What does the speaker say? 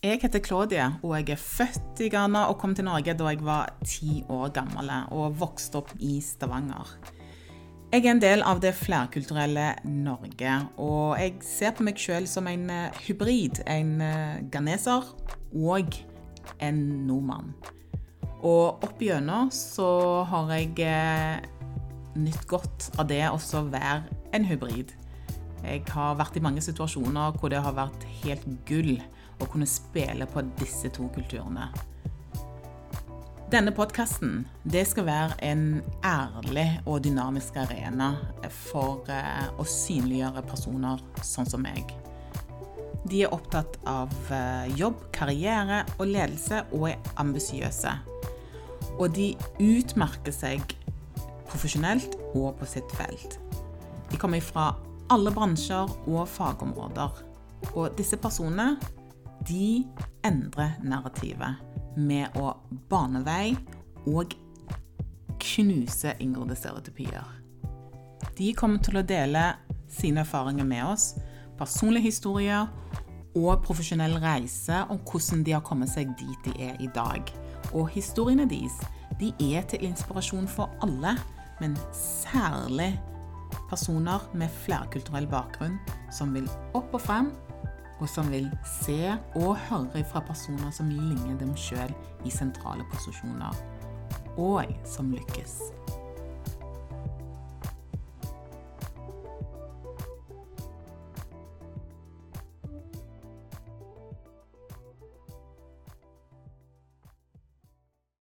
Jeg heter Claudia, og jeg er født i Ghana og kom til Norge da jeg var ti år gammel og vokste opp i Stavanger. Jeg er en del av det flerkulturelle Norge, og jeg ser på meg sjøl som en eh, hybrid. En eh, ghaneser og en nordmann. Og opp igjennom så har jeg eh, nytt godt av det å være en hybrid. Jeg har vært i mange situasjoner hvor det har vært helt gull å kunne spille på disse to kulturene. Denne podkasten skal være en ærlig og dynamisk arena for eh, å synliggjøre personer sånn som meg. De er opptatt av eh, jobb, karriere og ledelse og er ambisiøse. Og de utmerker seg profesjonelt og på sitt felt. De kommer fra alle bransjer og fagområder. Og disse personene de endrer narrativet med å bane vei og knuse inngrodde stereotypier. De kommer til å dele sine erfaringer med oss, personlige historier og profesjonell reise om hvordan de har kommet seg dit de er i dag. Og historiene deres de er til inspirasjon for alle, men særlig personer med flerkulturell bakgrunn som vil opp og frem og som vil se og høre fra personer som ligner dem sjøl i sentrale posisjoner, og som lykkes.